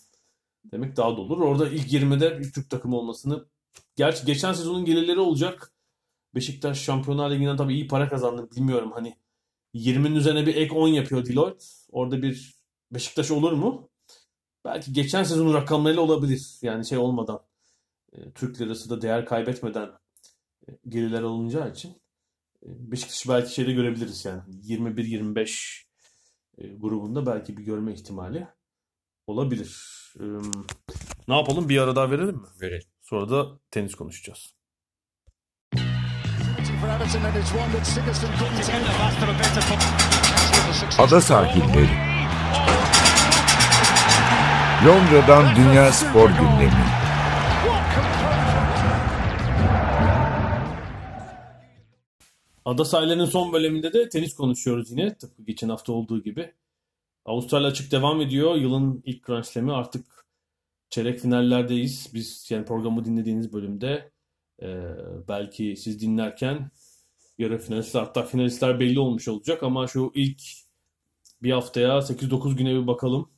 Demek daha da olur. Orada ilk 20'de bir Türk takımı olmasını gerçi geçen sezonun gelirleri olacak. Beşiktaş Şampiyonlar Ligi'nden tabii iyi para kazandı. Bilmiyorum hani 20'nin üzerine bir ek 10 yapıyor Deloitte. Orada bir Beşiktaş olur mu? belki geçen sezonun rakamlarıyla olabilir. Yani şey olmadan e, Türk lirası da değer kaybetmeden e, geriler alınacağı için e, Beşiktaş'ı belki şeyde görebiliriz yani 21-25 e, grubunda belki bir görme ihtimali olabilir. E, ne yapalım bir ara daha verelim mi? Verelim. Sonra da tenis konuşacağız. Ada sahilleri. Londra'dan Dünya Spor Gündemi. Ada sahillerinin son bölümünde de tenis konuşuyoruz yine. Tıpkı geçen hafta olduğu gibi. Avustralya açık devam ediyor. Yılın ilk Grand Slam'i artık çeyrek finallerdeyiz. Biz yani programı dinlediğiniz bölümde e, belki siz dinlerken yarı finalistler hatta finalistler belli olmuş olacak ama şu ilk bir haftaya 8-9 güne bir bakalım.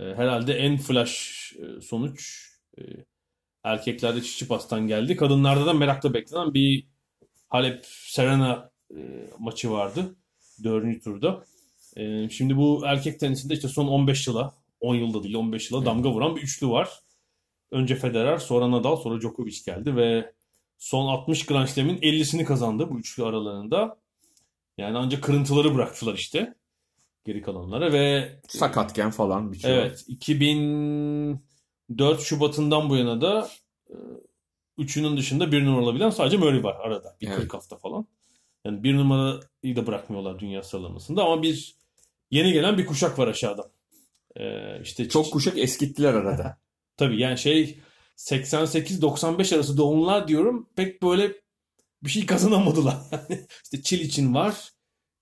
E, herhalde en flash e, sonuç e, erkeklerde Çiçipas'tan geldi. Kadınlarda da merakla beklenen bir Halep Serena e, maçı vardı. Dördüncü turda. E, şimdi bu erkek tenisinde işte son 15 yıla 10 yılda değil 15 yıla damga vuran bir üçlü var. Önce Federer, sonra Nadal, sonra Djokovic geldi ve son 60 Grand Slam'in 50'sini kazandı bu üçlü aralarında. Yani ancak kırıntıları bıraktılar işte geri kalanlara ve Sakatken falan bir şey. Evet, 2004 Şubat'ından bu yana da e, üçünün dışında bir numara olabilen sadece Murray var arada. Bir Evet. 40 hafta falan. Yani bir numarayı da bırakmıyorlar dünya sıralamasında ama bir yeni gelen bir kuşak var aşağıda. Ee, işte Çok kuşak eskittiler arada. [LAUGHS] tabii yani şey 88-95 arası doğumlular diyorum pek böyle bir şey kazanamadılar. [LAUGHS] İşte Çil için var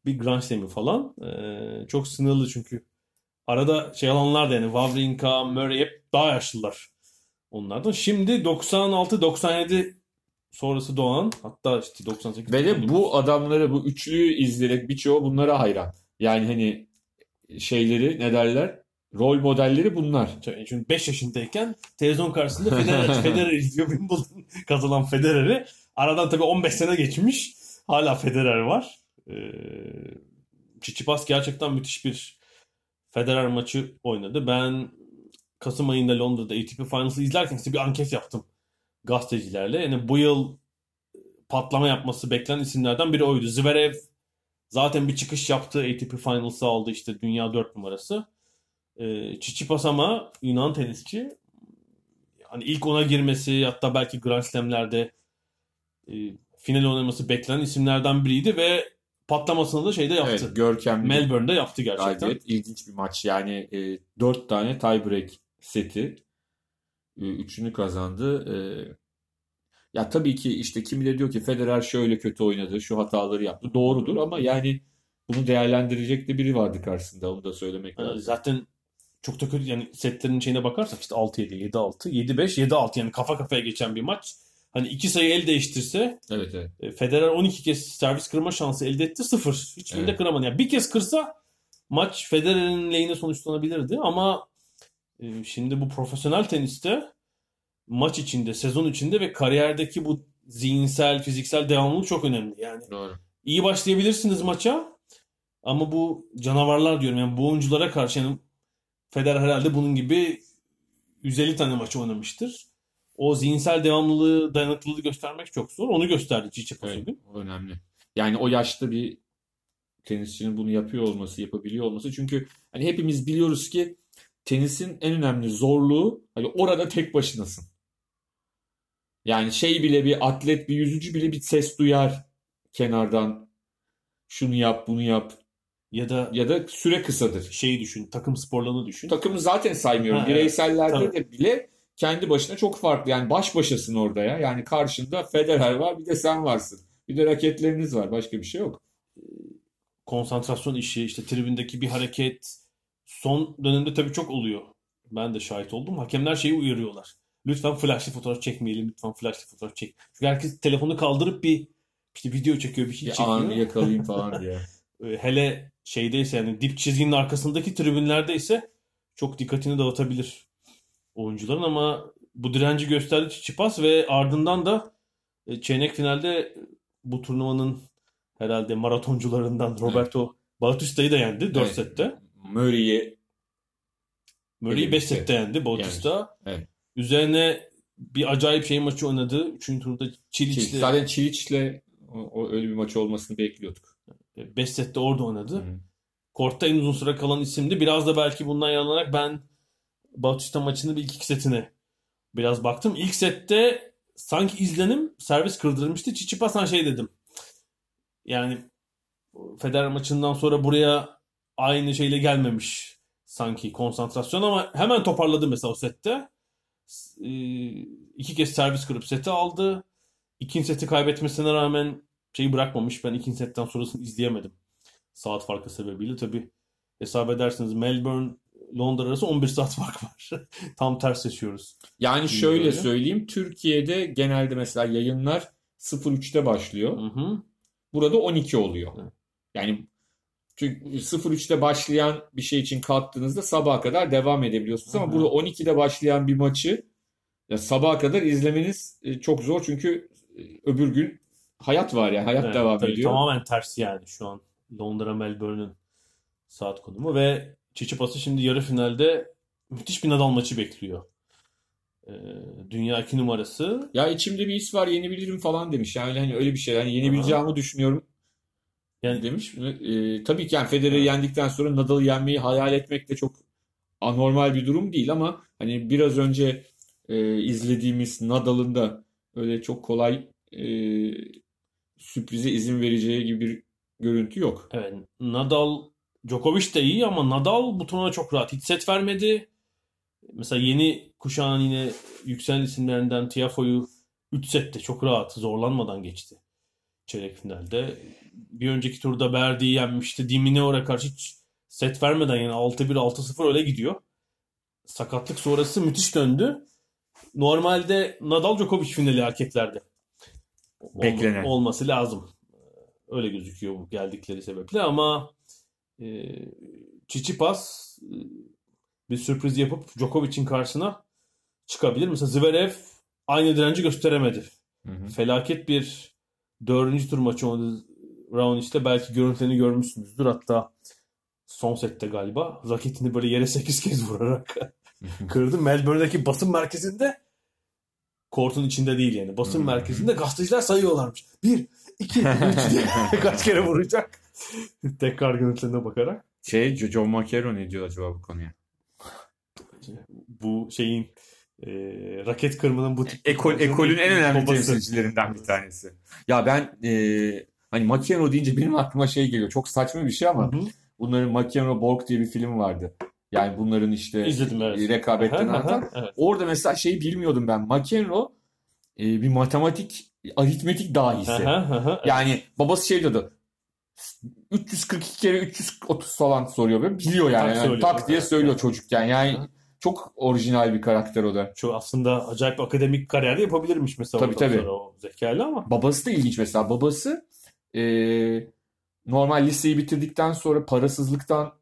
bir Grand Slam'i falan. Ee, çok sınırlı çünkü. Arada şey alanlar da yani Wawrinka, Murray hep daha yaşlılar onlardan. Şimdi 96-97 sonrası doğan hatta işte 98 Ve de bu adamları bu üçlüyü izleyerek birçoğu bunlara hayran. Yani hani şeyleri ne derler? Rol modelleri bunlar. Çünkü 5 yaşındayken televizyon karşısında Federer, [LAUGHS] Federer izliyor. Wimbledon kazanan Federer'i. Aradan tabii 15 sene geçmiş. Hala Federer var. Ee, Tsitsipas gerçekten müthiş bir Federer maçı oynadı. Ben Kasım ayında Londra'da ATP Finals'ı izlerken işte bir anket yaptım gazetecilerle. Yani bu yıl patlama yapması beklenen isimlerden biri oydu. Zverev zaten bir çıkış yaptı. ATP Finals'ı aldı işte dünya 4 numarası. Ee, Tsitsipas ama Yunan tenisçi hani ilk ona girmesi hatta belki Grand Slam'lerde e, final oynaması beklenen isimlerden biriydi ve patlamasını da şeyde yaptı. Evet, görkemli Melbourne'de yaptı gerçekten. galibiyet. İlginç bir maç. Yani e, 4 tane tiebreak seti. E, üçünü kazandı. E, ya tabii ki işte kimi de diyor ki Federer şöyle kötü oynadı, şu hataları yaptı. Doğrudur ama yani bunu değerlendirecek de biri vardı karşısında. Onu da söylemek lazım. zaten çok da kötü yani setlerin şeyine bakarsak işte 6-7, 7-6, 7-5, 7-6 yani kafa kafaya geçen bir maç. Hani iki sayı el değiştirse Evet evet. e, Federer 12 kez servis kırma şansı elde etti. Sıfır. Hiçbirinde Evet. kıramadı. Yani bir kez kırsa maç Federer'in lehine sonuçlanabilirdi ama şimdi bu profesyonel teniste maç içinde, sezon içinde ve kariyerdeki bu zihinsel, fiziksel devamlılık çok önemli. Yani Doğru. iyi başlayabilirsiniz maça ama bu canavarlar diyorum yani bu oyunculara karşı yani Federer herhalde bunun gibi 150 tane maç oynamıştır. O zihinsel devamlılığı, dayanıklılığı göstermek çok zor. Onu gösterdi Tsitsipas Evet, önemli. Yani o yaşta bir tenisçinin bunu yapıyor olması, yapabiliyor olması. Çünkü hani hepimiz biliyoruz ki tenisin en önemli zorluğu hani orada tek başınasın. Yani şey bile bir atlet, bir yüzücü bile bir ses duyar kenardan. Şunu yap, bunu yap. Ya da Ya da süre kısadır. şeyi düşün, takım sporlarını düşün. Takımı zaten saymıyorum. Ha, evet. Bireysellerde Tabii. de bile kendi başına çok farklı. Yani baş başasın orada ya. Yani karşında Federer var, bir de sen varsın. Bir de raketleriniz var. Başka bir şey yok. konsantrasyon işi, işte tribündeki bir hareket son dönemde tabii çok oluyor. Ben de şahit oldum. Hakemler şeyi uyarıyorlar. Lütfen flashlı fotoğraf çekmeyelim. Lütfen flashlı fotoğraf çek. Çünkü herkes telefonu kaldırıp bir işte video çekiyor, bir şey Bir çekiyor. anı yakalayayım falan diye. [LAUGHS] Ee, Hele şeydeyse yani dip çizginin arkasındaki tribünlerde ise çok dikkatini dağıtabilir oyuncuların ama bu direnci gösterdi Tsitsipas ve ardından da e, çeyrek finalde bu turnuvanın herhalde maratoncularından Roberto Bautista'yı da yendi 4 Evet. sette. Murray'i Murray'i Evet, 5 sette yendi Bautista. Evet. Üzerine bir acayip şey maçı oynadı. Üçüncü turda Çiliç'le Zaten Çiliç'le o, o öyle bir maç olmasını bekliyorduk. 5 sette orada oynadı. Hı. Kortta en uzun süre kalan isimdi. Biraz da belki bundan yararlanarak ben Bautista maçının bir iki setine biraz baktım. İlk sette sanki izlenim servis kırdırmıştı. Çiçipasan şey dedim. Yani Federer maçından sonra buraya aynı şeyle gelmemiş sanki konsantrasyon ama hemen toparladı mesela o sette. Ee, iki kez servis kırıp seti aldı. İkinci seti kaybetmesine rağmen şeyi bırakmamış. Ben ikinci setten sonrasını izleyemedim. Saat farkı sebebiyle. Tabi hesap edersiniz Melbourne Londra arası 11 saat fark var. [LAUGHS] Tam ters yaşıyoruz. Yani İyi şöyle böyle. söyleyeyim. Türkiye'de genelde mesela yayınlar 03'te başlıyor. Hı hı. Burada 12 oluyor. Evet. Yani çünkü 03'te başlayan bir şey için kalktığınızda sabaha kadar devam edebiliyorsunuz ama hı. burada 12'de başlayan bir maçı ya sabaha kadar izlemeniz e, çok zor çünkü e, öbür gün hayat var yani hayat Evet, devam tabii ediyor. Tamamen tersi yani şu an Londra Melbourne'ün saat konumu ve Çiçipas'ı şimdi yarı finalde müthiş bir Nadal maçı bekliyor. Ee, dünya 2 numarası. Ya içimde bir his var yenebilirim falan demiş. Yani hani öyle bir şey. Yani yenebileceğimi düşünüyorum. Yani demiş. E, tabii ki yani Federer'i yendikten sonra Nadal'ı yenmeyi hayal etmek de çok anormal bir durum değil ama hani biraz önce e, izlediğimiz Nadal'ın da öyle çok kolay e, sürprize izin vereceği gibi bir görüntü yok. Evet, Nadal, Djokovic de iyi ama Nadal bu turnuvada çok rahat. Hiç set vermedi. Mesela yeni kuşağın yine yükselen isimlerinden Tiafoe'yu 3 sette çok rahat, zorlanmadan geçti. Çeyrek finalde. Bir önceki turda Berdi'yi yenmişti. Dimineor'a karşı hiç set vermeden yani 6-1, 6-0 öyle gidiyor. Sakatlık sonrası müthiş döndü. Normalde Nadal Djokovic finali erkeklerde. Beklenen. olması lazım. Öyle gözüküyor bu geldikleri sebeple ama e, Tsitsipas e, bir sürpriz yapıp Djokovic'in karşısına çıkabilir. Mesela Zverev aynı direnci gösteremedi. Hı hı. Felaket bir dördüncü tur maçı oynadı Raonic'te. Belki görüntülerini görmüşsünüzdür. Hatta son sette galiba raketini böyle yere 8 kez vurarak [LAUGHS] kırdı. Melbourne'deki basın merkezinde kortun içinde değil yani. Basın Hmm. merkezinde gazeteciler sayıyorlarmış. Bir, iki, üç [LAUGHS] diye [LAUGHS] kaç kere vuracak. Tekrar görüntülerine bakarak. Şey John McEnroe ne diyor acaba bu konuya? Bu şeyin e, raket kırmanın bu tip Ekol, ekolün en önemli temsilcilerinden bir tanesi. Ya ben e, hani McEnroe deyince benim aklıma şey geliyor. Çok saçma bir şey ama Hı hı. bunların McEnroe Borg diye bir film vardı. Yani bunların işte İzledim evet. rekabetten Aha, aha, anlatan. evet. Orada mesela şeyi bilmiyordum ben. McEnroe e, bir matematik, aritmetik dahisi. Aha, aha, Yani babası şey diyordu. 342 kere 330 falan soruyor. Böyle biliyor yani. Tak Yani söylüyor. tak diye söylüyor çocukken. Yani Aha. çok orijinal bir karakter o da. Şu aslında acayip akademik kariyer yapabilirmiş mesela Tabii, tabii. o zekayla ama. Babası da ilginç mesela. Babası e, normal liseyi bitirdikten sonra parasızlıktan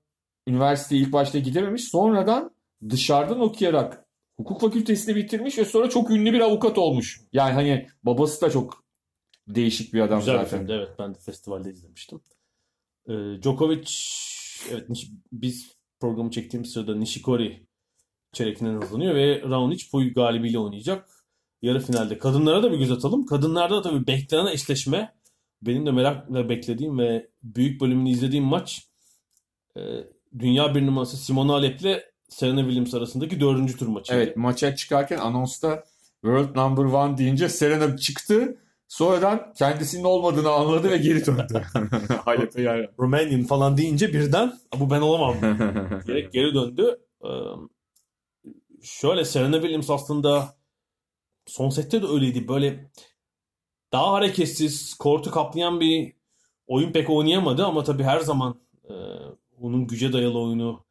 üniversiteye ilk başta gidememiş. Sonradan dışarıdan okuyarak hukuk fakültesini bitirmiş ve sonra çok ünlü bir avukat olmuş. Yani hani babası da çok değişik bir adam Güzel zaten. filmdi evet ben de festivalde izlemiştim. Ee, Djokovic evet biz programı çektiğimiz sırada Nishikori çeyrekinden hızlanıyor ve Raonic bu galibiyle oynayacak. Yarı finalde. Kadınlara da bir göz atalım. Kadınlarda da tabii beklenen eşleşme benim de merakla beklediğim ve büyük bölümünü izlediğim maç e, dünya bir numarası Simona Halep'le Serena Williams arasındaki dördüncü tur maçıydı. Evet maça çıkarken anonsta World Number One deyince Serena çıktı. Sonradan kendisinin olmadığını anladı ve geri döndü. [LAUGHS] Halep'e yani. Romanian falan deyince birden bu ben olamam [LAUGHS] diyerek geri döndü. Ee, şöyle Serena Williams aslında son sette de öyleydi. Böyle daha hareketsiz, kortu kaplayan bir oyun pek oynayamadı ama tabii her zaman e, onun güce dayalı oyunu,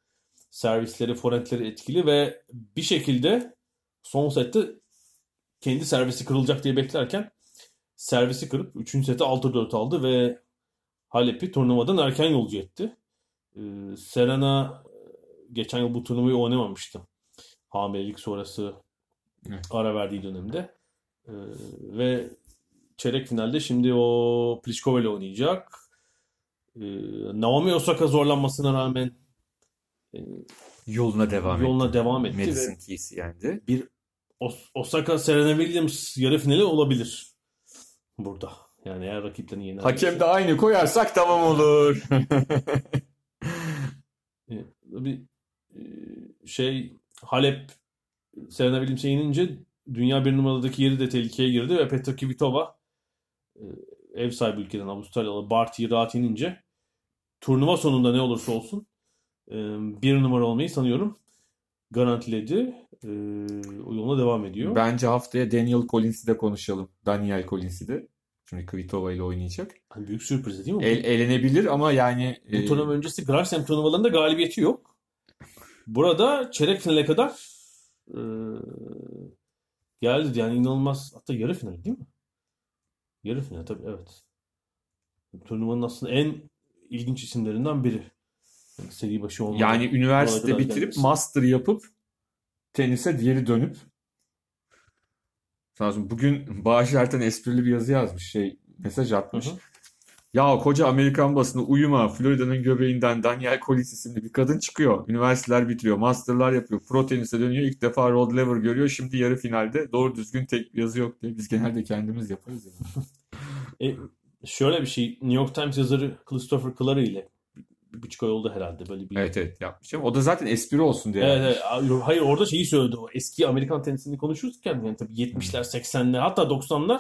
servisleri, forentleri etkili ve bir şekilde son sette kendi servisi kırılacak diye beklerken servisi kırıp 3. seti 6-4 aldı ve Halep'i turnuvadan erken yolcu etti. Ee, Serena geçen yıl bu turnuvayı oynamamıştı. Hamilelik sonrası Evet. ara verdiği dönemde. Ee, ve çeyrek finalde şimdi o Pliskova ile oynayacak. Ee, Naomi Osaka zorlanmasına rağmen Yoluna devam yoluna etti. devam etti Madison Keys'i yendi. bir Os- Osaka Serena Williams yarı finali olabilir burada. Yani eğer rakiplerini yener. Hakem de aynı koyarsak tamam olur. [LAUGHS] E, bir e, şey Halep Serena Williams'e yenince dünya bir numaradaki yeri de tehlikeye girdi ve Petra Kvitova e, ev sahibi ülkeden Avustralyalı Barty'yi rahat yenince turnuva sonunda ne olursa olsun e, bir numara olmayı sanıyorum garantiledi. E, o yoluna devam ediyor. Bence haftaya Daniel Collins'i de konuşalım. Daniel Collins'i de. Şimdi Kvitova ile oynayacak. Hani büyük sürpriz değil mi? El, elenebilir ama yani Bu e, turnuva öncesi Grand Slam turnuvalarında galibiyeti yok. Burada çeyrek finale kadar e, geldi. Yani inanılmaz. Hatta yarı final değil mi? Yarı final tabii evet. Turnuvanın aslında en ilginç isimlerinden biri. Yani seri başı olmadan. yani üniversite bitirip gelmesi. master yapıp tenise geri dönüp olsun bugün Bağış Erten esprili bir yazı yazmış şey mesaj atmış. Hı hı. Ya koca Amerikan basını uyuma Florida'nın göbeğinden Daniel Collins isimli bir kadın çıkıyor. Üniversiteler bitiriyor, masterlar yapıyor, pro tenise dönüyor. İlk defa Rod Laver görüyor. Şimdi yarı finalde doğru düzgün tek bir yazı yok diye biz genelde kendimiz yaparız. Yani. [LAUGHS] E, şöyle bir şey. New York Times yazarı Christopher Clarey ile bir buçuk ay oldu herhalde böyle bir Evet evet yapmış ama o da zaten espri olsun diye. Evet, yapmış. evet. Hayır orada şeyi söyledi o eski Amerikan tenisini konuşurken yani tabii 70'ler 80'ler hatta 90'lar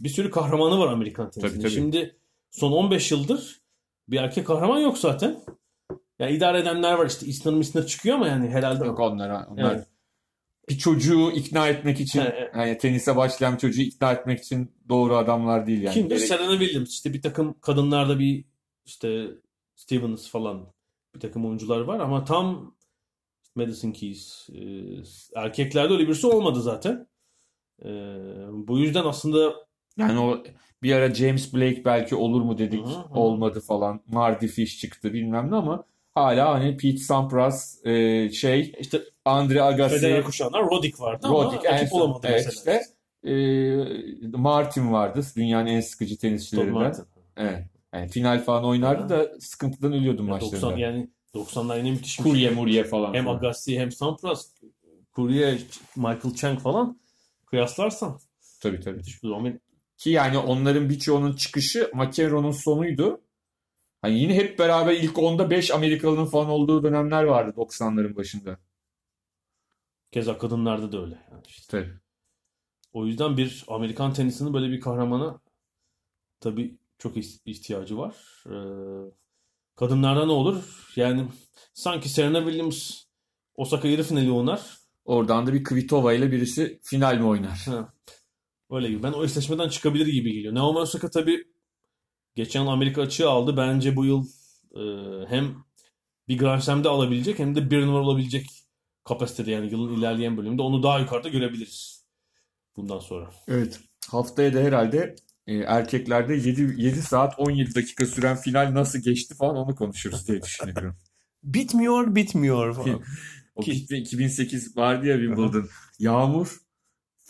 bir sürü kahramanı var Amerikan tenisinin. Tabii, tabii. Şimdi son 15 yıldır bir erkek kahraman yok zaten. Yani idare edenler var işte İslam İslam çıkıyor ama yani herhalde Yok onlar, onlar Evet. Bir çocuğu ikna etmek için Evet, yani tenise başlayan çocuğu ikna etmek için doğru adamlar değil yani. kimdir? Gerek- Serena Williams işte bir takım kadınlarda bir işte Stevens falan bir takım oyuncular var ama tam Madison Keys e, erkeklerde öyle birisi olmadı zaten. E, bu yüzden aslında Yani o bir ara James Blake belki olur mu dedik. Hı hı. Olmadı falan. Mardy Fish çıktı bilmem ne ama hala hani Pete Sampras e, şey işte Andre Agassi Federer kuşağından Roddick vardı ama Roddick en rakip olamadı Evet mesela. işte. E, Martin vardı. Dünyanın en sıkıcı tenisçilerinden. Evet. Yani final falan oynardı da sıkıntıdan ölüyordum Ya maçlarında. 90 yani 90'lar yine müthiş Kurye şey. murye falan. Hem falan. Agassi hem Sampras, Kurye, Michael Chang falan kıyaslarsan Tabii tabii. müthiş bir durum. Ki yani onların birçoğunun çıkışı McEnroe'nun sonuydu. Hani yine hep beraber ilk 10'da 5 Amerikalı'nın falan olduğu dönemler vardı 90'ların başında. Keza kadınlarda da öyle. Yani işte. Tabii. O yüzden bir Amerikan tenisinin böyle bir kahramana tabii çok ihtiyacı var. Ee, kadınlarda ne olur? Yani sanki Serena Williams Osaka yarı finali oynar. Oradan da bir Kvitova ile birisi final mi oynar? Ha. Öyle gibi. Ben o eşleşmeden çıkabilir gibi geliyor. Naomi Osaka tabii geçen Amerika açığı aldı. Bence bu yıl e, hem bir Grand Slam'de alabilecek hem de bir numara olabilecek kapasitede yani yılın ilerleyen bölümünde onu daha yukarıda görebiliriz bundan sonra. Evet. Haftaya da herhalde e, erkeklerde 7, 7 saat 17 dakika süren final nasıl geçti falan onu konuşuruz diye düşünüyorum. [LAUGHS] Bitmiyor, bitmiyor falan. [LAUGHS] O Ki- bitti 2008 vardı ya Wimbledon. Yağmur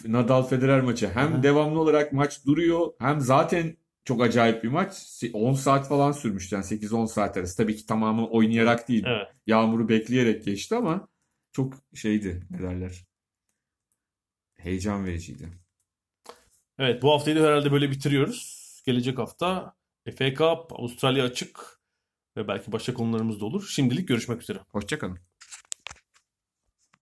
Nadal Federer maçı. Hem Aha. devamlı olarak maç duruyor hem zaten çok acayip bir maç. 10 saat falan sürmüştü yani 8-10 saat arası. Tabii ki tamamı oynayarak değil. Evet. Yağmuru bekleyerek geçti ama çok şeydi ne derler. Heyecan vericiydi. Evet bu haftayı da herhalde böyle bitiriyoruz. Gelecek hafta FA Cup, Avustralya açık ve belki başka konularımız da olur. Şimdilik görüşmek üzere. Hoşçakalın.